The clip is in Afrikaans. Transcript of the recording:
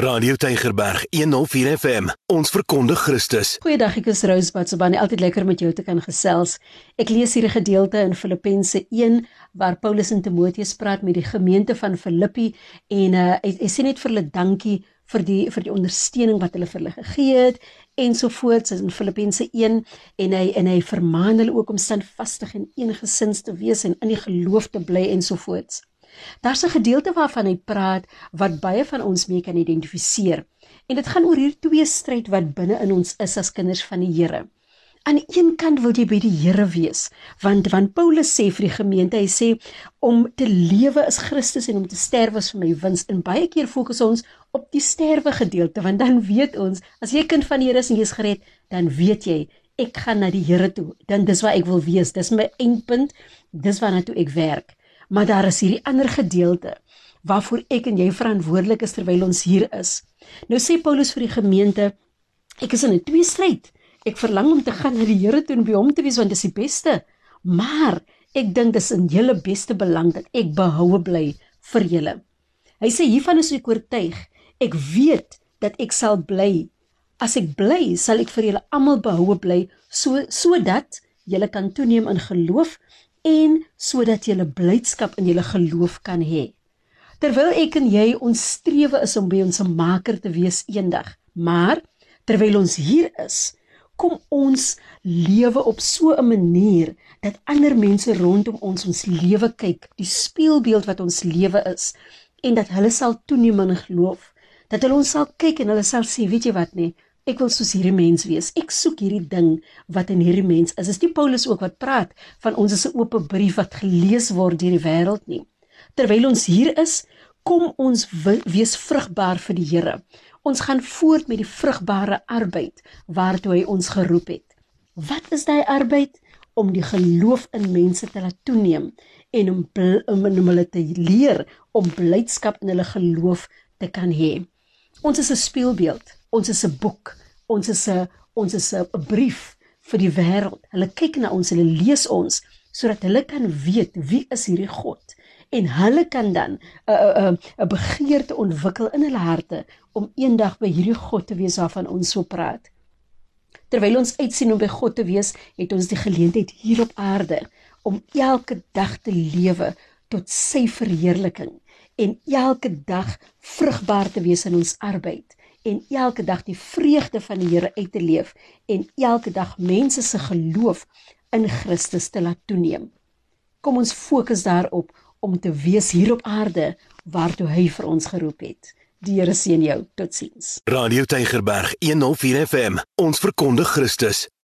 Radio Tygerberg 104 FM. Ons verkondig Christus. Goeiedag, ek is Rose Batsabani. Altyd lekker met jou te kan gesels. Ek lees hier 'n gedeelte in Filippense 1 waar Paulus en Timoteus praat met die gemeente van Filippi en uh, hy, hy sê net vir hulle dankie vir die vir die ondersteuning wat hulle vir hulle gegee het ensovoorts in Filippense 1 en hy en hy vermaan hulle ook om standvastig en eengesind te wees en in die geloof te bly ensovoorts. Daar's 'n gedeelte waarvan hy praat wat baie van ons mee kan identifiseer. En dit gaan oor hierdie twee stryd wat binne in ons is as kinders van die Here. Aan die een kant wil jy by die Here wees, want want Paulus sê vir die gemeente, hy sê om te lewe is Christus en om te sterwe is vir my wins. En baie keer fokus ons op die sterwe gedeelte, want dan weet ons, as jy kind van die Here is en jy's gered, dan weet jy ek gaan na die Here toe. Dan dis waar ek wil wees. Dis my eindpunt. Dis waarna toe ek werk maar daar is hierdie ander gedeelte waarvoor ek en jy verantwoordelik is terwyl ons hier is. Nou sê Paulus vir die gemeente, ek is in 'n twee stryd. Ek verlang om te gaan na die Here toe en by hom te wees want dit is die beste. Maar ek dink dis in julle beste belang dat ek behoue bly vir julle. Hy sê hiervan is ek oortuig. Ek weet dat ek sal bly. As ek bly, sal ek vir julle almal behoue bly so sodat julle kan toeneem in geloof en sodat jy 'n blydskap in jou geloof kan hê. Terwyl ek en jy ons strewe is om by ons Maker te wees eendag, maar terwyl ons hier is, kom ons lewe op so 'n manier dat ander mense rondom ons ons lewe kyk, die spieelbeeld wat ons lewe is en dat hulle sal toeneem in geloof, dat hulle ons sal kyk en hulle sal sê, weet jy wat nee, Ek wil soos hierdie mens wees. Ek soek hierdie ding wat in hierdie mens is. Is die Paulus ook wat praat van ons is 'n oop brief wat gelees word deur die wêreld nie. Terwyl ons hier is, kom ons wees vrugbaar vir die Here. Ons gaan voort met die vrugbare arbeid waartoe hy ons geroep het. Wat is daai arbeid? Om die geloof in mense te laat toeneem en om om, om hulle te leer om blydskap in hulle geloof te kan hê. Ons is 'n spieelbeeld. Ons is 'n boek ons is 'n ons is 'n brief vir die wêreld. Hulle kyk na ons, hulle lees ons sodat hulle kan weet wie is hierdie God en hulle kan dan 'n 'n 'n begeerte ontwikkel in hulle harte om eendag by hierdie God te wees waarvan ons so praat. Terwyl ons uitsien om by God te wees, het ons die geleentheid hier op aarde om elke dag te lewe tot sy verheerliking en elke dag vrugbaar te wees in ons arbeid en elke dag die vreugde van die Here uit te leef en elke dag mense se geloof in Christus te laat toeneem. Kom ons fokus daarop om te wees hier op aarde waartoe hy vir ons geroep het. Die Here seën jou. Totsiens. Radio Tygerberg 104 FM. Ons verkondig Christus.